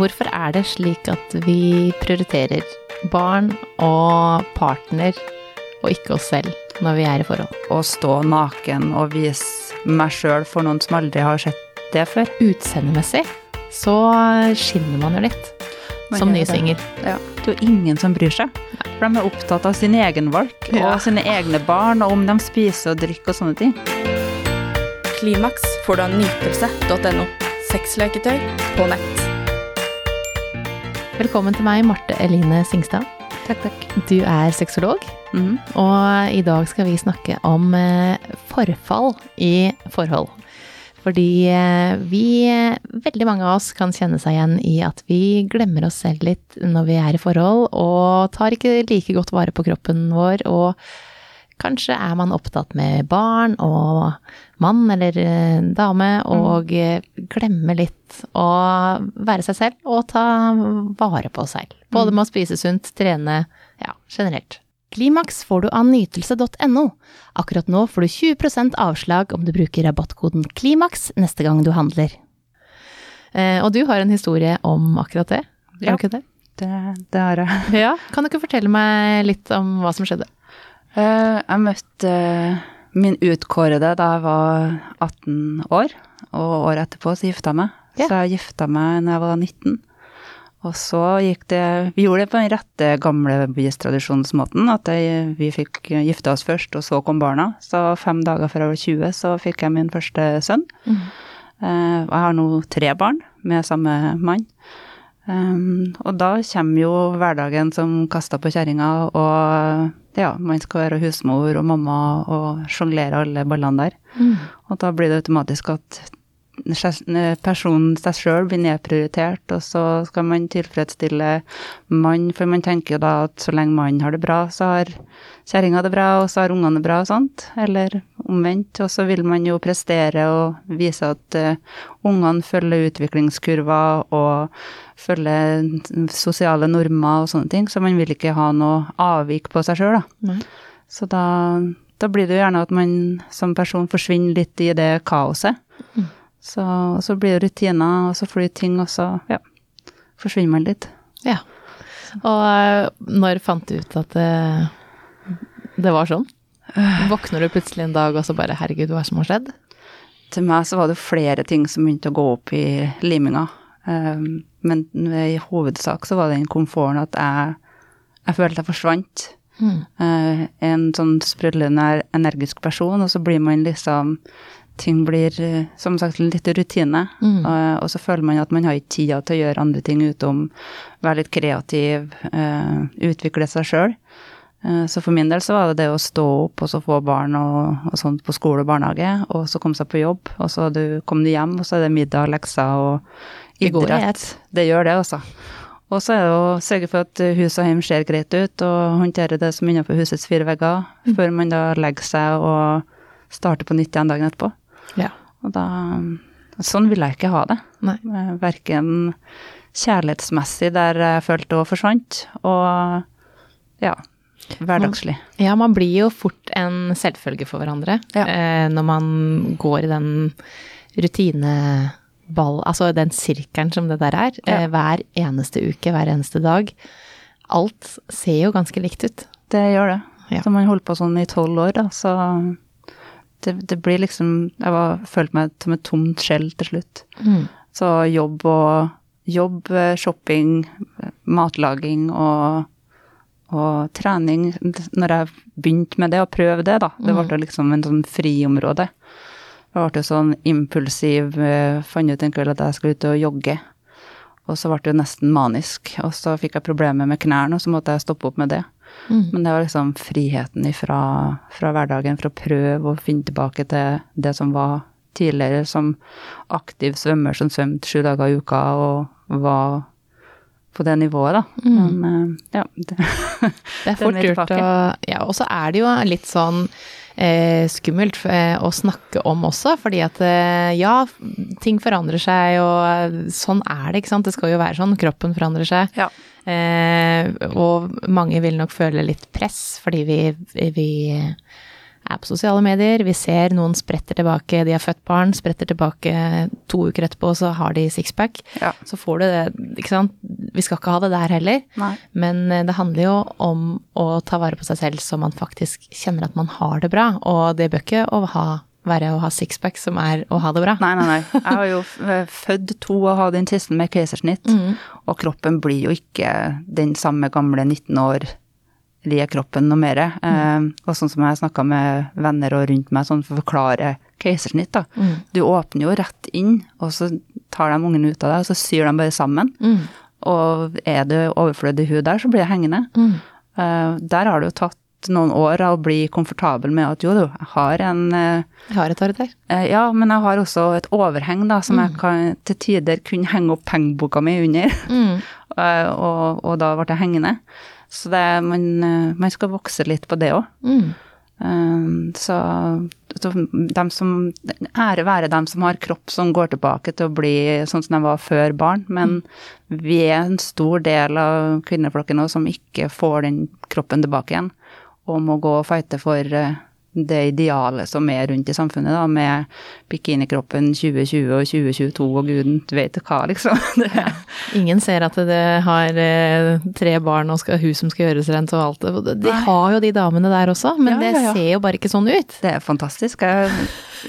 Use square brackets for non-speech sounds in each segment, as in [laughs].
Hvorfor er det slik at vi prioriterer barn og partner og ikke oss selv når vi er i forhold? Å stå naken og vise meg sjøl for noen som aldri har sett det før. Utseendemessig så skinner man jo litt Man som nysinger. ny det. singel. Ja. Det er jo ingen som bryr seg. For de er opptatt av sin egen valg Ja. og sine egne barn, og om de spiser og drikker og sånne ting. Klimaks får du av nytelse.no. Sexleketøy på nett. Velkommen til meg, Marte Eline Singstad. Takk, takk. Du er sexolog, mm. og i dag skal vi snakke om eh, forfall i forhold. Fordi eh, vi, veldig mange av oss, kan kjenne seg igjen i at vi glemmer oss selv litt når vi er i forhold, og tar ikke like godt vare på kroppen vår, og kanskje er man opptatt med barn og mann eller eh, dame, og mm. glemmer litt å være seg selv og ta vare på seg. Både med å spise sunt, trene, ja, generelt. Klimaks får du av nytelse.no. Akkurat nå får du 20% avslag om du bruker rabattkoden KLIMAKS neste gang du handler. Eh, og du har en historie om akkurat det, Ja. det har jeg. Ja. Kan du ikke fortelle meg litt om hva som skjedde? Eh, Jeg møtte eh, min utkårede da jeg var 18 år, og året etterpå så gifta jeg meg. Ja. Så jeg gifta meg da jeg var 19. Og så gikk det Vi gjorde det på den rette gamlebytradisjonsmåten, at jeg, vi fikk gifte oss først, og så kom barna. Så fem dager før jeg var 20, så fikk jeg min første sønn. Mm. Eh, Jeg har nå tre barn med samme mann. Um, og da kommer jo hverdagen som kasta på kjerringa, og ja, man skal være husmor og mamma og sjonglere alle ballene der. Og da blir det automatisk at personen seg sjøl blir nedprioritert, og så skal man tilfredsstille mann, for man tenker jo da at så lenge mannen har det bra, så har kjerringa det bra, og så har ungene det bra og sånt, eller omvendt. Og så vil man jo prestere og vise at uh, ungene følger utviklingskurver og følger sosiale normer og sånne ting, så man vil ikke ha noe avvik på seg sjøl, da. Nei. Så da, da blir det jo gjerne at man som person forsvinner litt i det kaoset. Så, og så blir det rutiner, og så flyr ting, og så ja, forsvinner man litt. Ja. Og eh, når fant du ut at det, det var sånn? Våkner du plutselig en dag og så bare 'herregud, hva er det som har skjedd'? Til meg så var det flere ting som begynte å gå opp i liminga. Um, men i hovedsak så var den komforten at jeg, jeg følte jeg forsvant. Eh, en sånn sprudlende energisk person, og så blir man liksom Ting blir eh, som sagt litt rutine, Mm. og, og så føler man at man har ikke tida til å gjøre andre ting utom være litt kreativ, eh, utvikle seg sjøl. Så for min del så var det det å stå opp og så få barn og, og sånt på skole og barnehage, og så komme seg på jobb, og så du, kom du hjem, og så er det middag, lekser og i ett. Det gjør det, altså. Og så er det å sørge for at hus og hjem ser greit ut, og håndtere det som innenfor husets fire vegger, før man da legger seg og starter på nytt igjen dagen etterpå. Ja. Og da Sånn vil jeg ikke ha det. Nei. Eh, Verken kjærlighetsmessig, der jeg følte det forsvant, og ja, hverdagslig. Ja, man blir jo fort en selvfølge for hverandre Ja. eh, når man går i den rutineball, altså den sirkelen som det der er, Ja. eh, hver eneste uke, hver eneste dag. Alt ser jo ganske likt ut. Det gjør det. Ja. Så man holdt på sånn i tolv år, da, så det, det blir liksom Jeg var, følte meg som et tomt skjell til slutt. Så jobb og Jobb, eh, shopping, eh, matlaging og, og trening. Når jeg begynte med det, og prøvde det, da, det ble liksom en sånn friområde. Jeg ble jo sånn impulsiv, eh, fant ut en kveld at jeg skulle ut og jogge. Og så ble det jo nesten manisk. Og så fikk jeg problemer med knærne, og så måtte jeg stoppe opp med det. Men det var liksom friheten ifra, fra hverdagen, for å prøve å finne tilbake til det som var tidligere, som aktiv svømmer som svømte sju dager i uka og var på det nivået, da. Men eh, ja. Det, Det er [laughs] fort gjort å. Ja, og så er det jo litt sånn eh, skummelt eh, å snakke om også, fordi at eh, ja, ting forandrer seg, og eh, sånn er det, ikke sant. Det skal jo være sånn. Kroppen forandrer seg. ja. Eh, og mange vil nok føle litt press, fordi vi, vi er på sosiale medier, vi ser noen spretter tilbake, de har født barn, spretter tilbake to uker etterpå, så har de sixpack. Ja. Så får du det, ikke sant. Vi skal ikke ha det der heller. Nei. Men eh, det handler jo om å ta vare på seg selv så man faktisk kjenner at man har det bra. Og det bør ikke å ha, være å ha sixpack som er å ha det bra. Nei, nei, nei. Jeg har jo født to og hatt den tissen med keisersnitt. Og kroppen blir jo ikke den samme gamle 19 år lie kroppen noe mer. Eh, og sånn som jeg snakka med venner og rundt meg sånn for å forklare keisersnitt, da. Du åpner jo rett inn, og så tar de ungen ut av deg, og så syr de bare sammen. Mm. Og er det overflødig hud der, så blir det hengende. Mm. Eh, der har det jo tatt noen år å bli komfortabel med at jo, du, jeg har en eh, Jeg har et år der. Eh, Ja, men jeg har også et overheng da, som jeg kan til tider kunne henge opp pengeboka mi under. Mm. [laughs] Eh, og, og da ble jeg hengende. Så det, man, eh, man skal vokse litt på det òg. Mm. Så, så dem som, ære være dem som har kropp som går tilbake til å bli sånn som de var før barn. Men vi er en stor del av kvinneflokken nå som ikke får den kroppen tilbake igjen. Og må gå og fighte for eh, det idealet som er rundt i samfunnet, da, med bikinikroppen 2020 og 2022 og guden vet hva, liksom. [laughs] Det, Ingen ser at det har eh, tre barn og skal, hus som skal gjøres rent og alt. det. De har jo de damene der også, men Ja, det ja, det ser jo bare ikke sånn ut. det er fantastisk. Jeg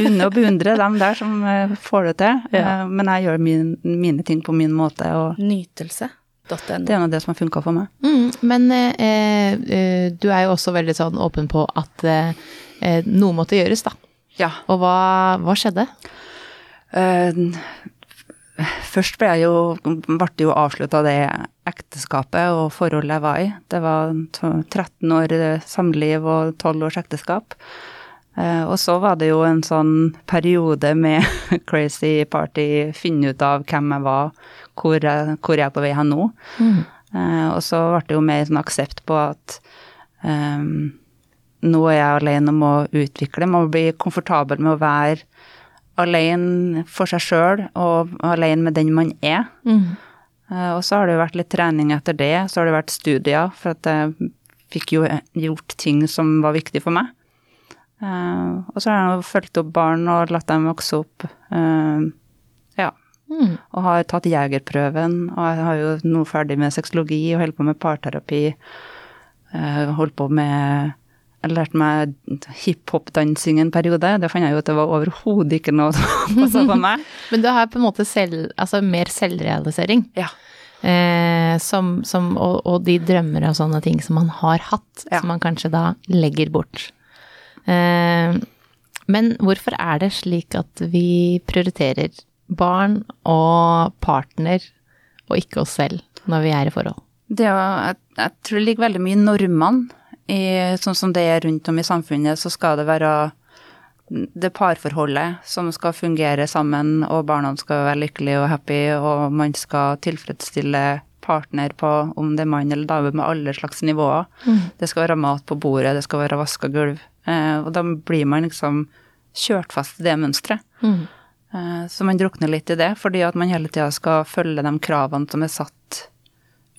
unner å beundre dem der som eh, får det til. Ja. Eh, Men jeg gjør min, mine ting på min måte, og Nytelse.no. det er av det som har funka for meg. Mm, men eh, eh, du er jo også veldig sånn åpen på at eh, eh, noe måtte gjøres, da. Ja. Og hva, hva skjedde? Uh, Først ble jeg jo, ble det jo avslutta det ekteskapet og forholdet jeg var i. Det var 13 år samliv og 12 års ekteskap. Eh, Og så var det jo en sånn periode med [laughs] crazy party, finne ut av hvem jeg var, hvor jeg, hvor jeg er på vei hen nå. Eh, Og så ble det jo mer sånn aksept på at um, nå er jeg alene om å utvikle, må bli komfortabel med å være alene for seg sjøl og alene med den man er. Mm. Uh, Og så har det jo vært litt trening etter det, så har det vært studier, for at jeg fikk jo gjort ting som var viktig for meg. Uh, Og så har jeg fulgt opp barn og latt dem vokse opp. eh, Ja. Mm. Og har tatt jegerprøven, og jeg har jo nå ferdig med sexologi og holder på med parterapi. Eh, Holdt på med Jeg lærte meg hiphop-dansing en periode. Det fant jeg jo at det var overhodet ikke noe som [laughs] passa på meg. [laughs] Men du har på en måte selv, altså mer selvrealisering. Ja. Eh, som, som, og, og de drømmer og sånne ting som man har hatt, Ja. som man kanskje da legger bort. Eh, men hvorfor er det slik at vi prioriterer barn og partner, og ikke oss selv, når vi er i forhold? Det er, jeg, jeg tror det ligger veldig mye i normene. I, sånn som det er rundt om i samfunnet, så skal det være det parforholdet som skal fungere sammen, og barna skal være lykkelige og happy, og man skal tilfredsstille partner på om det er mann eller dame med alle slags nivåer. Det skal være mat på bordet, det skal være vaska gulv. Eh, og da blir man liksom kjørt fast i det mønsteret. Mm. Eh, Så man drukner litt i det, fordi at man hele tida skal følge de kravene som er satt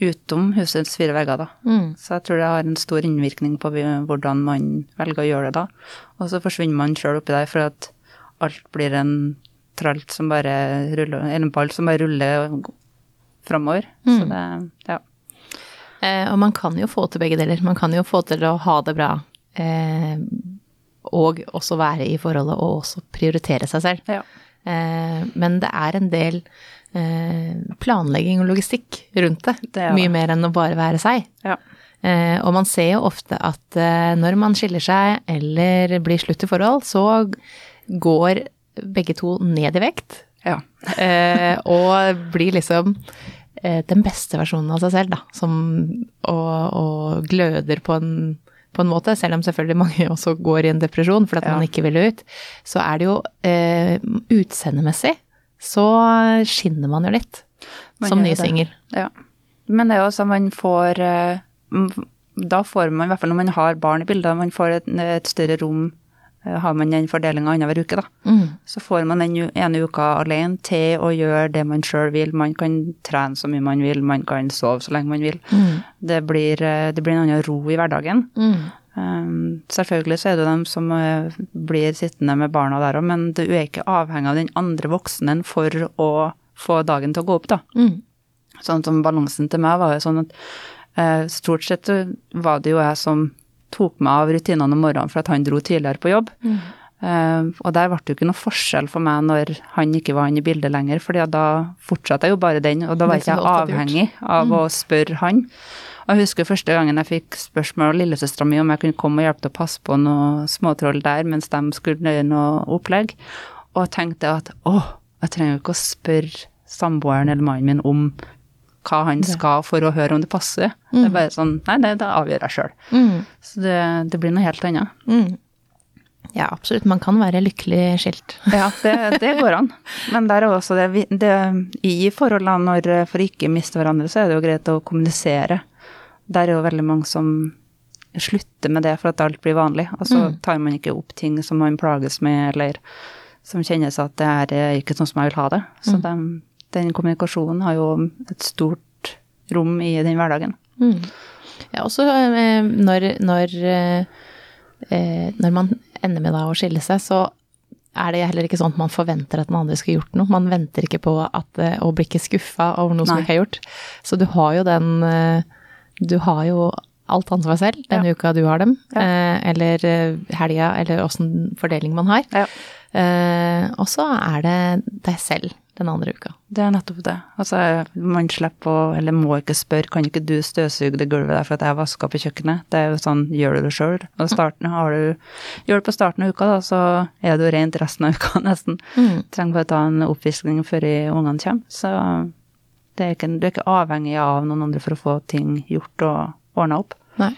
utom husets fire vegger, da. Mm. Så jeg tror det har en stor innvirkning på hvordan man velger å gjøre det da. Og så forsvinner man sjøl oppi der for at alt blir en tralt som bare ruller, eller en ball som bare ruller framover. Så det, ja. Eh, og man kan jo få til begge deler. Man kan jo få til å ha det bra, eh, og også være i forholdet, og også prioritere seg selv. Ja. Eh, men det er en del eh, planlegging og logistikk rundt det. Det Mye mer enn å bare være seg. Ja. Eh, og man ser jo ofte at når man skiller seg eller blir slutt i forhold, så går begge to ned i vekt. ja. Og blir liksom den beste versjonen av seg selv, da. Som, og, og gløder på en, på en måte, selv om selvfølgelig mange også går i en depresjon fordi Ja. man ikke vil ut. Så er det jo eh, utseendemessig så skinner man jo litt. Man som ny singel. Ja. Men det er jo også man får eh, Da får man, i hvert fall når man har barn i bildet, man får et, et større rom. Eh, Har man den fordelinga annenhver uke, da. Mm. Så får man den ene uka alene til å gjøre det man sjøl vil. Man kan trene så mye man vil, man kan sove så lenge man vil. Mm. Det blir, eh, det blir en annen ro i hverdagen. Mm. Um, selvfølgelig så er det dem som uh, blir sittende med barna der òg, men du er ikke avhengig av den andre voksne for å få dagen til å gå opp, da. Mm. Sånn som balansen til meg var jo sånn at uh, stort sett var det jo jeg som tok meg av rutinene om morgenen for at han dro tidligere på jobb. Mm. Uh, og der ble det jo ikke noe forskjell for meg når han ikke var inne i bildet lenger, for da fortsatte jeg jo bare den, og da var ikke jeg avhengig av mm. å spørre han. Og jeg husker første gangen jeg fikk spørsmål av lillesøstera mi om jeg kunne komme og hjelpe til å passe på noen småtroll der mens de skulle gjøre noe opplegg, og tenkte at å, jeg trenger jo ikke å spørre samboeren eller mannen min om hva han skal for å høre om det passer. Mm. Det er bare sånn Nei, det, det avgjør jeg sjøl. Mm. Så det, det, blir noe helt annet. Mm. Ja, absolutt. Man kan være lykkelig skilt. [laughs] ja, det, det, går an. Men der er også det, det I forholdene når for ikke miste hverandre, så er det jo greit å kommunisere der er jo veldig mange som slutter med det for at alt blir vanlig. Og så mm. tar man ikke opp ting som man plages med, eller som kjennes at det her er ikke sånn som jeg vil ha det. Så mm. den, den, kommunikasjonen har jo et stort rom i den hverdagen. Mm. Ja, også eh, når, når, eh, når man ender med da å skille seg, så er det heller ikke sånn at man forventer at den andre skal gjort noe. Man venter ikke på at, eh, å bli ikke skuffa over noe Nei. som ikke er gjort. Så du har jo den du har jo alt ansvar selv den ja. uka du har dem, ja. eh, eller eh, helga, eller åssen fordeling man har. Ja. Eh, og så er det deg selv den andre uka. Det er nettopp det. Altså, man slipper å, eller må ikke spørre, kan ikke du støvsuge det gulvet der for at jeg vaska på kjøkkenet? Det er jo sånn, gjør du det sjøl? Og starten har du Gjør det på starten av uka, da, så er du rent resten av uka, [laughs] nesten. Mm. Trenger bare ta en oppvisning før ungene kommer. Så er ikke, du er ikke avhengig av noen andre for å få ting gjort og ordna opp. Nei.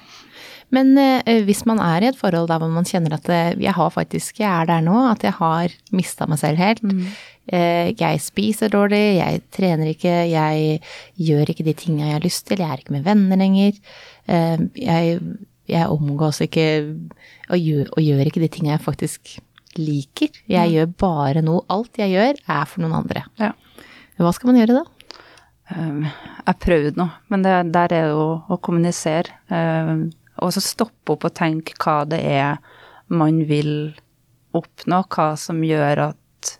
Men eh, hvis man er i et forhold der hvor man kjenner at det, jeg har faktisk, jeg er der nå, at jeg har mista meg selv helt. Mm. Eh, jeg spiser dårlig, jeg trener ikke, jeg gjør ikke de tinga jeg har lyst til, jeg er ikke med venner lenger. Eh, jeg, jeg, omgås ikke og gjør, og gjør, ikke de tinga jeg faktisk liker. Jeg mm. gjør bare noe Alt jeg gjør, er for noen andre. Ja. Hva skal man gjøre da? Um, jeg prøvde nå, men det, der er jo å kommunisere. Um, og så stoppe opp og tenke hva det er man vil oppnå, hva som gjør at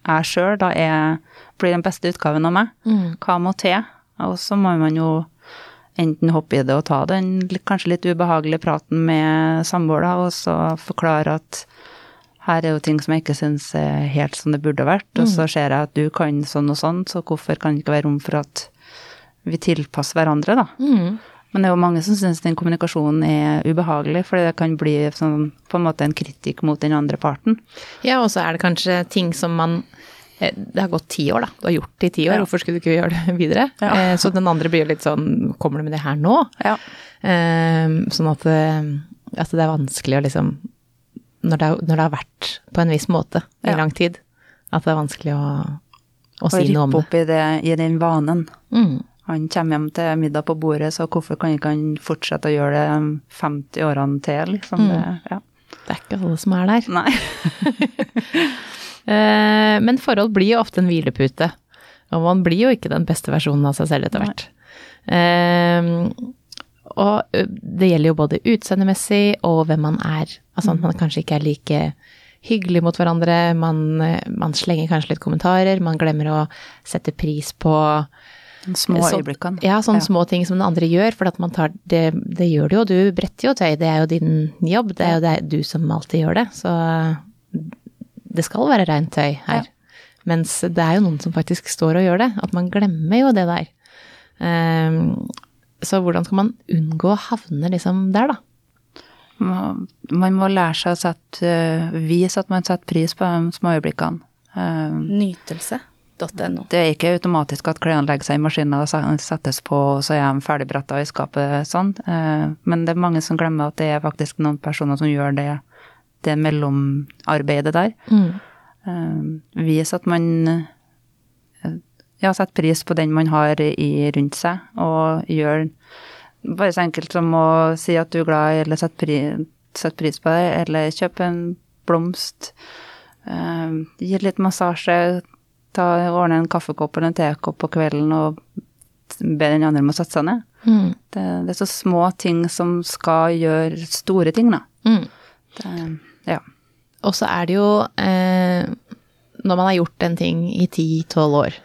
jeg sjøl da er, blir den beste utgaven av meg. Mm. Hva må til? Og så må man jo enten hoppe i det og ta den kanskje litt ubehagelige praten med samboer, og så forklare at her er jo ting som jeg ikke syns er helt som det burde vært, og så mm. ser jeg at du kan sånn og sånn, så hvorfor kan det ikke være rom for at vi tilpasser hverandre, da. Mm. Men det er jo mange som syns den kommunikasjonen er ubehagelig, fordi det kan bli sånn, på en måte en kritikk mot den andre parten. Ja, og så er det kanskje ting som man eh, det har gått ti år, da. Du har gjort det i ti år, ja. hvorfor skulle du ikke gjøre det [laughs] videre? Ja. Eh, så den andre blir litt sånn Kommer du med det her nå? Ja. Eh, sånn at, at det er vanskelig å liksom når det, når det, har vært på en viss måte i ja. lang tid. At det er vanskelig å, å si noe om det. Å rippe opp i, det, i den vanen. Mm. Han kommer hjem til middag på bordet, så hvorfor kan ikke han fortsette å gjøre det 50 årene til, liksom? Mm. Det, ja. det, er ikke alle som er der. Nei. [laughs] Eh, men forhold blir jo ofte en hvilepute. Og man blir jo ikke den beste versjonen av seg selv etter hvert. Uh, og det gjelder jo både utseendemessig og hvem man er. Altså at man kanskje ikke er like hyggelig mot hverandre, man, man slenger kanskje litt kommentarer, man glemmer å sette pris på Små øyeblikkene. Ja, sånne ja. små ting som den andre gjør, for at man tar det, det gjør du jo, du bretter jo tøy, det er jo din jobb, det er jo det, du som alltid gjør det, så det skal være rent tøy her. Ja. Mens det er jo noen som faktisk står og gjør det, at man glemmer jo det der. Um, så hvordan skal man unngå å havne liksom der, da? Man må lære seg å sette, eh, vise at man setter pris på de små øyeblikkene. Eh, Nytelse.no. Det er ikke automatisk at klærne legger seg i maskinen og settes på, og så er de ferdigbretta i skapet sånn. Eh, men det er mange som glemmer at det er faktisk noen personer som gjør det, det mellomarbeidet der. Mm. Vise at man ja, sette pris på den man har i, rundt seg, og gjør bare så enkelt som å si at du er glad, eller sette pris, sette pris på det, eller kjøpe en blomst, eh, gi litt massasje, ta, ordne en kaffekopp eller en tekopp på kvelden og be den andre om å sette seg ned. Mm. Det, det, er så små ting som skal gjøre store ting, da. Mm. Det, ja. Og så er det jo eh, Når man har gjort en ting i ti-tolv år,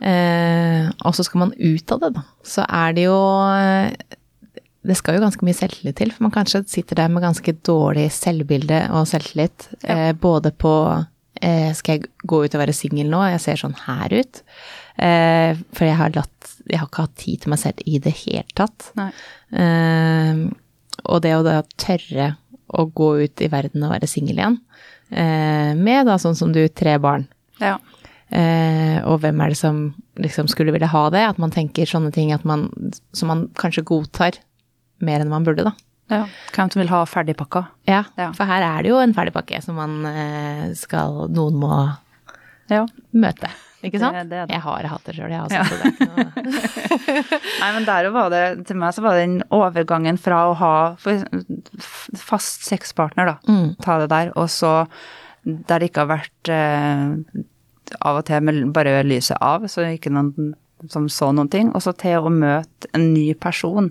og så skal man ut av det, da, så er det jo eh, det skal jo ganske mye selvtillit til, for man kanskje sitter der med ganske dårlig selvbilde og selvtillit. Ja. Eh, både på eh, Skal jeg gå ut og være singel nå? Jeg ser sånn her ut. Eh, for jeg har, latt, jeg har ikke hatt tid til meg selv i det hele tatt. Eh, og det å da tørre å gå ut i verden og være singel igjen, eh, med da sånn som du, tre barn. Ja. Eh, og hvem er det som liksom skulle ville ha det? At man tenker sånne ting man, som man kanskje godtar mer enn man burde, da. Ja, Hvem som vil ha ferdigpakka. Ja, ja, for her er det jo en ferdigpakke som man eh, skal Noen må ja. møte. Ikke sant? Det, det det. Jeg har hatt det sjøl, jeg også. Ja. Det. [laughs] Nei, men der var det, til meg så var det den overgangen fra å ha fast sexpartner, da, mm. ta det der, og så der det ikke har vært eh, av og til med bare lyset av, så ikke noen som så noen ting, og så til å møte en ny person,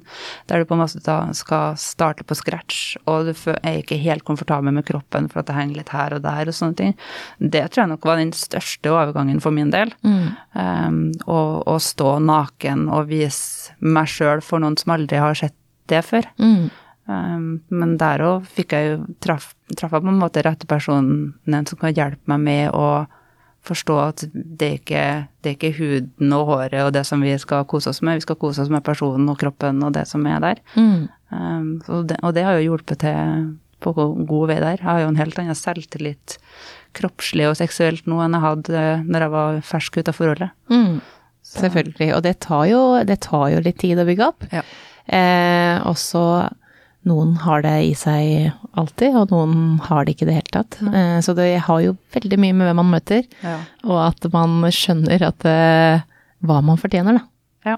der du på en måte da skal starte på scratch, og du er ikke helt komfortabel med kroppen for at det henger litt her og der og sånne ting. Det tror jeg nok var den største overgangen for min del. Mm. Um, å, å, stå naken og vise meg sjøl for noen som aldri har sett det før. Mm. Um, men der òg fikk jeg jo traff, traff jeg på en måte rette personen som kan hjelpe meg med å forstå at det er, ikke, det er ikke huden og håret og det som vi skal kose oss med, vi skal kose oss med personen og kroppen og det som er der. Mm. Um, og, det, og, det, har jo hjulpet til på god vei der. Jeg har jo en helt annen selvtillit kroppslig og seksuelt nå enn jeg hadde når jeg var fersk ut av forholdet. Mm. Selvfølgelig. Og det tar, jo, det tar, jo, litt tid å bygge opp. Ja. Eh, og så noen har det i seg alltid, og noen har det ikke i det hele tatt. Mm. Så det har jo veldig mye med hvem man møter, ja. og at man skjønner at uh, hva man fortjener, da. Ja.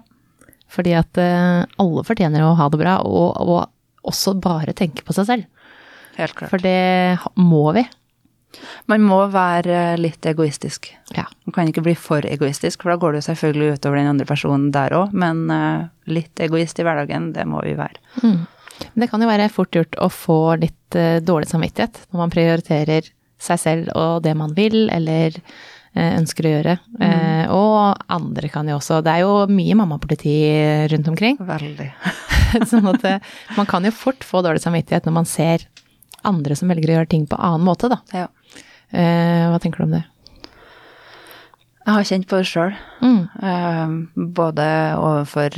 Fordi at uh, alle fortjener å ha det bra, og, og også bare tenke på seg selv. Helt klart. For det må vi. Man må være litt egoistisk. Ja. Man kan ikke bli for egoistisk, for da går det jo selvfølgelig utover den andre personen der òg, men litt egoist i hverdagen, det må vi være. Mm. Men det kan jo være fort gjort å få litt uh, dårlig samvittighet når man prioriterer seg selv og det man vil, eller uh, ønsker å gjøre. Mm. Uh, og andre kan jo også Det er jo mye mammapoliti rundt omkring. Veldig. [laughs] sånn at man kan jo fort få dårlig samvittighet når man ser andre som velger å gjøre ting på annen måte, da. Ja. hva tenker du om det? Jeg har kjent på det sjøl. Mm. Eh, både overfor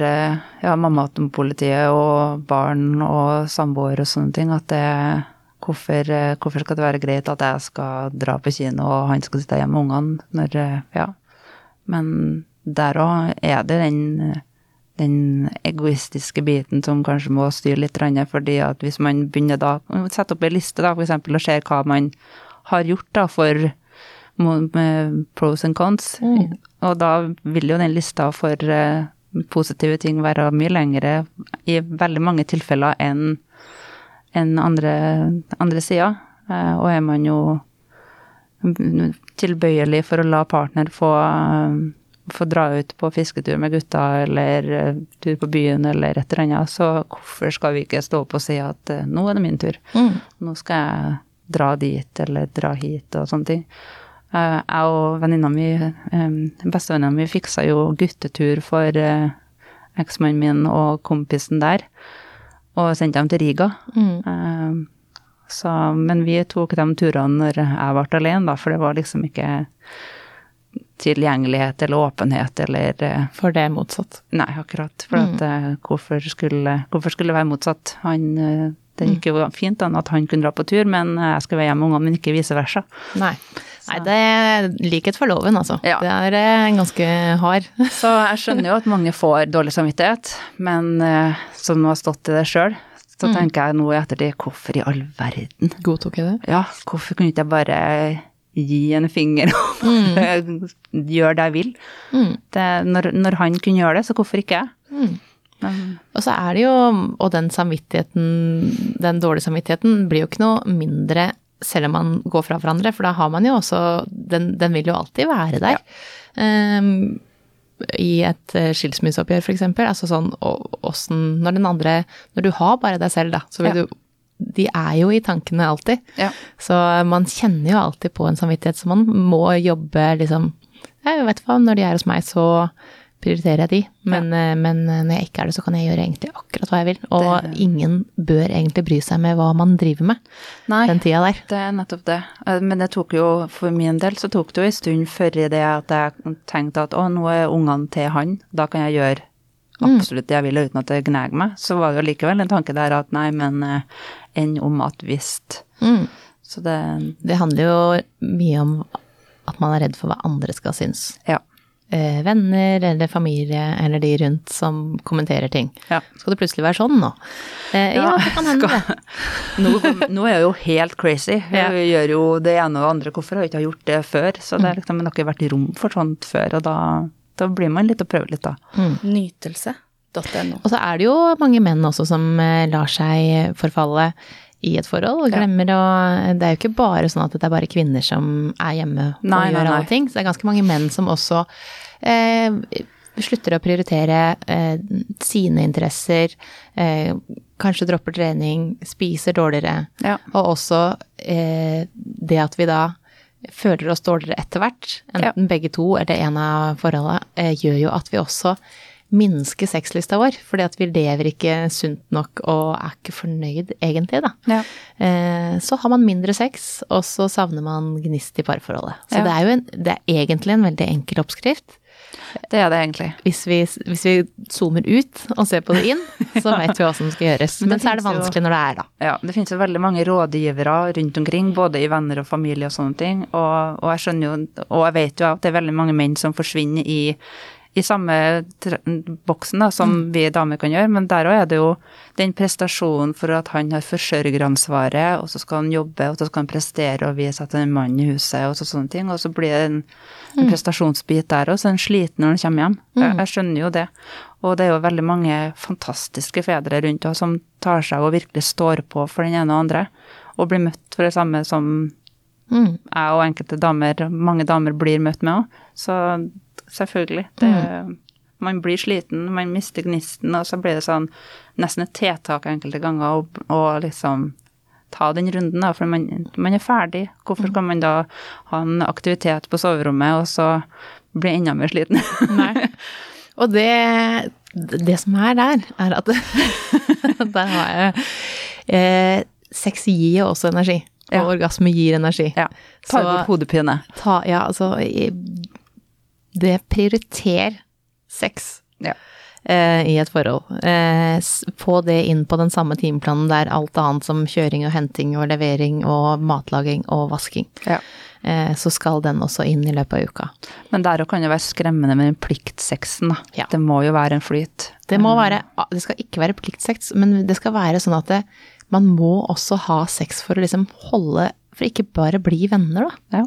mamma ja, politiet og barn og samboer og sånne ting. At det hvorfor, eh, hvorfor, skal det være greit at jeg skal dra på kino og han skal sitte hjemme med ungene når Ja. Men der òg er det den, den egoistiske biten som kanskje må styre litt, fordi at hvis man begynner da Sette opp ei liste, da, for eksempel, og ser hva man har gjort da for med pros and cons. Mm. Og da vil jo den lista for uh, positive ting være mye lengre i veldig mange tilfeller enn en andre, andre sider. Uh, og er man jo tilbøyelig for å la partner få, uh, få dra ut på fisketur med gutta eller tur på byen eller et eller annet, så hvorfor skal vi ikke stå opp og si at nå er det min tur. Mm. Nå skal jeg dra dit eller dra hit og sånne ting. Eh, jeg og venninna mi, bestevenninna mi, fiksa jo guttetur for eh, eksmannen min og kompisen der. Og sendte dem til Riga. Mm. Så, men vi tok de turene når jeg ble alene, da, for det var liksom ikke tilgjengelighet eller åpenhet eller eh, For det er motsatt? Nei, akkurat. For at, mm. hvorfor, skulle, hvorfor skulle det være motsatt? Han, det gikk jo fint an at han kunne dra på tur, men jeg skulle være hjemme med ungene, men ikke vice versa. Nei. Nei, det er likhet for loven, altså. Ja. Det er eh, ganske hard. [laughs] Så jeg skjønner jo at mange får dårlig samvittighet, men uh, som har stått i det sjøl, så mm. tenker jeg nå i ettertid, hvorfor i all verden? Godtok jeg det? Ja, hvorfor kunne ikke jeg bare gi en finger og [laughs] mm. gjøre det jeg vil? Mm. Det, når, når, han kunne gjøre det, så hvorfor ikke jeg? Mm. Og så er det jo, og den samvittigheten, den dårlige samvittigheten, blir jo ikke noe mindre selv om man går fra hverandre, for da har man jo også Den, den vil jo alltid være der. Ja. Um, i et eh, skilsmisseoppgjør, eksempel. Altså sånn åssen Når den andre Når du har bare deg selv, da, så vil Ja. du De er jo i tankene alltid. Ja. Så man kjenner jo alltid på en samvittighet, så man må jobbe liksom Jeg vet hva, når de er hos meg, så prioriterer jeg de. Men, ja. men når jeg ikke er det, så kan jeg gjøre egentlig akkurat hva jeg vil. Og Det- ingen bør egentlig bry seg med hva man driver med Nei, den tida der. det er nettopp det. Eh, Men det tok jo, for min del, så tok det jo en stund før i det at jeg tenkte at å, nå er ungene til han, da kan jeg gjøre absolutt det jeg vil uten at det gnager meg. Så var det jo likevel en tanke der at nei, men eh, enn om at visst. Mm. Så det Det handler jo mye om at man er redd for hva andre skal synes. Ja. Eh, venner eller familie eller de rundt som kommenterer ting. Ja. Skal det plutselig være sånn nå? Eh, ja, Ja, det kan hende det. Nå, nå er jeg jo helt crazy. Ja. Jeg gjør jo det ene og det andre. Hvorfor har jeg ikke gjort det før? Så det er liksom, men det har ikke vært rom for sånt før, og da, da blir man litt og prøver litt, da. Nytelse.no. Og så er det jo mange menn også som eh, lar seg forfalle i et forhold og glemmer å Det er jo ikke bare sånn at det er bare kvinner som er hjemme og Nei, nei, gjør nei. alle ting. Så det er ganske mange menn som også slutter å prioritere eh, sine interesser, eh, kanskje dropper trening, spiser dårligere. Ja. Og også eh, det at vi da føler oss dårligere etter hvert, enten begge to eller en av forholdet, eh, gjør jo at vi også minsker sexlysta vår, fordi at vi lever ikke sunt nok og er ikke fornøyd egentlig, da. Ja. Eh, så har man mindre sex, og så savner man gnist i parforholdet. Så Ja. det er jo en, det er egentlig en veldig enkel oppskrift. Det er det egentlig. Hvis vi, hvis vi zoomer ut og ser på det inn, så [laughs] vet vi hva som skal gjøres. Men Men så er det vanskelig jo- når det er, da. Ja, det finnes jo veldig mange rådgivere rundt omkring, både i venner og familie og sånne ting. Og, og jeg skjønner jo, og jeg vet jo at det er veldig mange menn som forsvinner i, i samme boksen da, som vi damer kan gjøre, men der òg er det jo den prestasjonen for at han har forsørgeransvaret, og så skal han jobbe, og så skal han prestere og vise at han er en mann i huset, og så sånne ting. Og så blir det en, en prestasjonsbit der òg, så er han sliten når han kommer hjem. Jeg, jeg skjønner jo det. Og det er jo veldig mange fantastiske fedre rundt oss som tar seg og virkelig står på for den ene og andre, og blir møtt for det samme som Mm. jeg og enkelte damer, mange damer blir møtt med òg. Så selvfølgelig. Det, Man blir sliten, man mister gnisten, og så blir det sånn nesten et tiltak enkelte ganger å liksom ta den runden, da, for man, man er ferdig. Hvorfor skal man da ha en aktivitet på soverommet, og så bli enda mer sliten? Nei. Og det, det som er der, er at [laughs] der har jeg eh, Sex gir også energi. Og Ja. orgasme gir energi. Ja. Så- bort hodepine. Ta, ja, altså Det prioriterer sex Ja. eh, i et forhold. Eh, få det inn på den samme timeplanen der alt annet som kjøring og henting og levering og matlaging og vasking. Ja. Eh, så skal den også inn i løpet av uka. Men der òg kan det være skremmende med den pliktsexen, da. Ja. Det må jo være en flyt. Det må være, det skal ikke være pliktsex, men det skal være sånn at det, man må også ha sex for å liksom holde For ikke bare bli venner, da. Ja.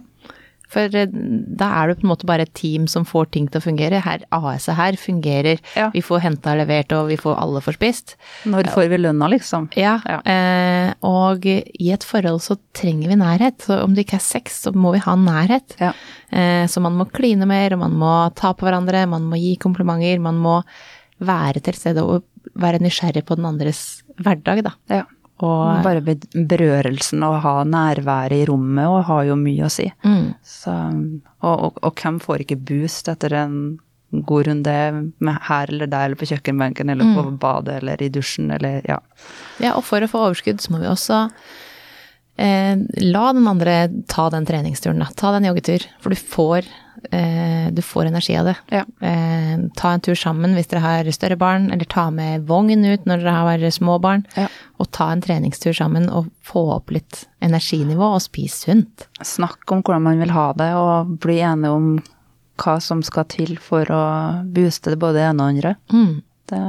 For eh, da er det på en måte bare et team som får ting til å fungere. Her, AS-et her fungerer, Ja. vi får henta og levert, og vi får alle får spist. Når får vi lønna, liksom? Ja, Ja. Eh, og i et forhold så trenger vi nærhet. Så om det ikke er sex, så må vi ha nærhet. Ja. Eh, så man må kline mer, og man må ta på hverandre, man må gi komplimenter, man må være til stede og være nysgjerrig på den andres hverdag, da. ja. Og Bare berørelsen og ha nærværet i rommet og har jo mye å si. mm, Så, og, og, og hvem får ikke boost etter en god runde med her eller der, eller på kjøkkenbenken, eller på badet, eller i dusjen, eller ja. Ja, og for å få overskudd så må vi også eh, la den andre ta den treningsturen, da. Ta den joggetur, for du får, eh, du får energi av det. Ja. Eh, ta en tur sammen hvis dere har større barn, eller ta med vogn ut når dere har små barn. Ja. Og ta en treningstur sammen og få opp litt energinivå og spis sunt. Snakk om hvordan man vil ha det, og bli enige om hva som skal til for å booste det både ene og andre. Mm, Det,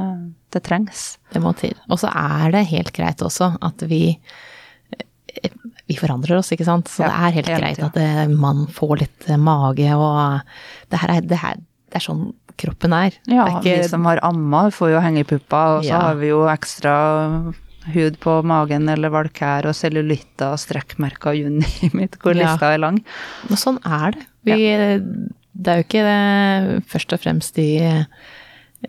det trengs. det må til. Og så er det helt greit også at vi eh, vi forandrer oss, ikke sant. Så Ja, det er helt helt greit ja. at eh, man får litt eh, mage og det her er, det her, det er sånn kroppen er. Ja, er ikke, vi som har amma, får jo hengepupper, og så Ja. har vi jo ekstra hud på magen eller valkær og cellulitter og strekkmerker, you name it, hvor lista er lang. men sånn er det. Vi, det er jo ikke det, først og fremst de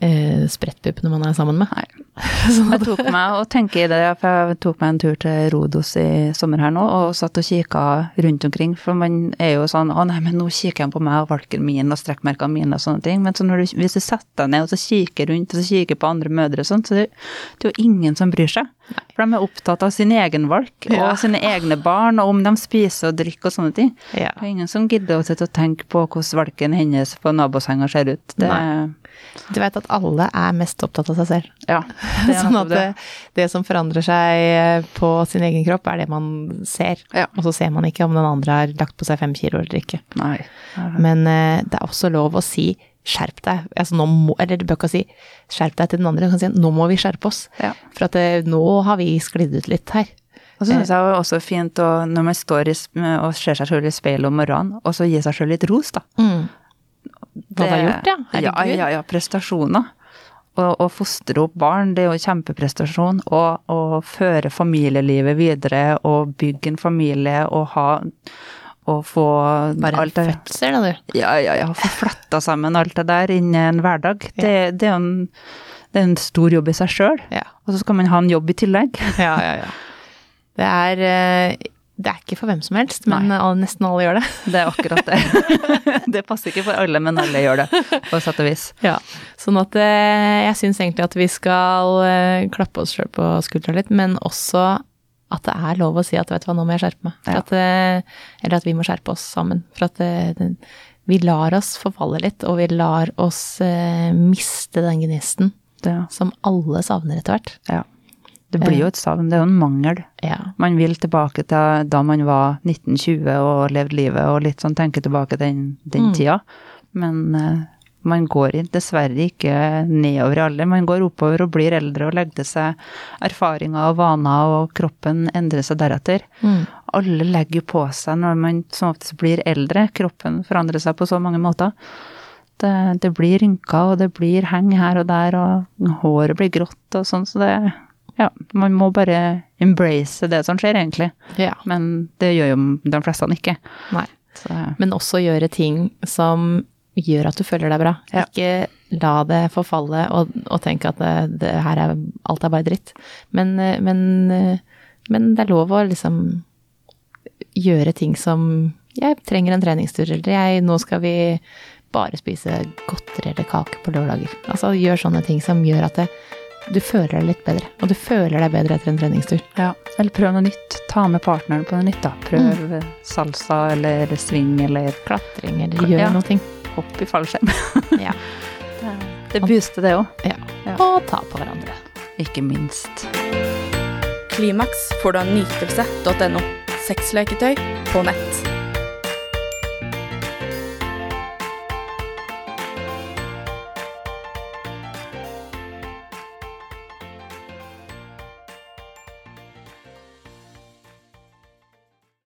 eh, sprettpuppene man er sammen med. Nei. [laughs] Jeg tok meg og tenker i det, for jeg tok meg en tur til Rodos i sommer her nå, og satt og kikka rundt omkring. For man er jo sånn å nei, men nå kikker jeg på meg og valken min og strekkmerkene mine og sånne ting. Men så når du, hvis du setter deg ned og så kikker rundt og så kikker på andre mødre og sånn, så det, det er jo ingen som bryr seg. For de er opptatt av sin egen valk og Ja. sine egne barn, og om de spiser og drikker og sånne ting. Ja. Det er ingen som gidder å tenke på hvordan valken hennes på nabosenga ser ut. Det, Du vet at alle er mest opptatt av seg selv. ja, [laughs] det er sånn at det, det som forandrer seg eh, på sin egen kropp, er det man ser. Ja. Og så ser man ikke om den andre har lagt på seg fem kilo eller ikke. Nei. Men uh, det er også lov å si skjerp deg. Altså, må, eller du bør ikke si skjerp deg til den andre, du kan si nå må vi skjerpe oss. Ja. For at eh, nå har vi sklidd ut litt her. Og så syns jeg det er også fint å, når man står i, og ser seg selv i speilet om morgenen, og så gi seg selv litt ros, da. Hva du har gjort, ja. Ja, Herregud. ja, ja, prestasjoner. Å, fostre opp barn, det er jo kjempeprestasjon. Og å føre familielivet videre og bygge en familie og ha og få Bare en det fødsel, da, du. Ja, ja, ja. Få flatta sammen alt det der inn i en hverdag. Det, det er en, det er en stor jobb i seg sjøl. Ja. Og så skal man ha en jobb i tillegg. Ja, ja, ja. Det er eh, Det er ikke for hvem som helst, men Nei. alle- nesten alle gjør det. [laughs] Det er akkurat det. [laughs] det passer ikke for alle, men alle gjør det, på sett og vis. Ja, sånn at eh, jeg syns egentlig at vi skal eh, klappe oss sjøl på skuldra litt, men også at det er lov å si at vet du hva, nå må jeg skjerpe meg. Ja. At, eh, eller at vi må skjerpe oss sammen. For at det, vi lar oss forfalle litt, og vi lar oss eh, miste den gnisten som alle savner etter hvert. ja. Det blir jo et savn, det er jo en mangel. Ja. Man vil tilbake til da man var 1920 og levde livet, og litt sånn tenke tilbake til den, den Mm. tida. Men uh, man går dessverre ikke nedover i alder. Man går oppover og blir eldre og legger til seg erfaringer og vaner, og kroppen endrer seg deretter. Mm. Alle legger jo på seg når man som oftest blir eldre. Kroppen forandrer seg på så mange måter. Det, det blir rynker, og det blir heng her og der, og håret blir grått og sånn, så det Ja, man må bare embrace det som skjer, egentlig. ja. Men det gjør jo de fleste ikke. Nei. Så, Men også gjøre ting som gjør at du føler deg bra. Ja. Ikke la det forfalle og, og tenke at det, det her er, alt er bare dritt. Men, eh, men, eh, men det er lov å liksom gjøre ting som Jeg trenger en treningstur, eller jeg, nå skal vi bare spise godteri eller kake på lørdager. Altså gjør sånne ting som gjør at det, du føler deg litt bedre. Og du føler deg bedre etter en treningstur. ja. Eller prøv noe nytt. Ta med partneren på noe nytt, da. Prøv salsa eller swing eller Klatring eller gjør Ja. noe. ting. hopp i fallskjerm. [laughs] Ja. Det booster det òg. ja. Ja. Og ta på hverandre. Ikke minst. Klimaks får du av nytelse.no. Sexleketøy på nett.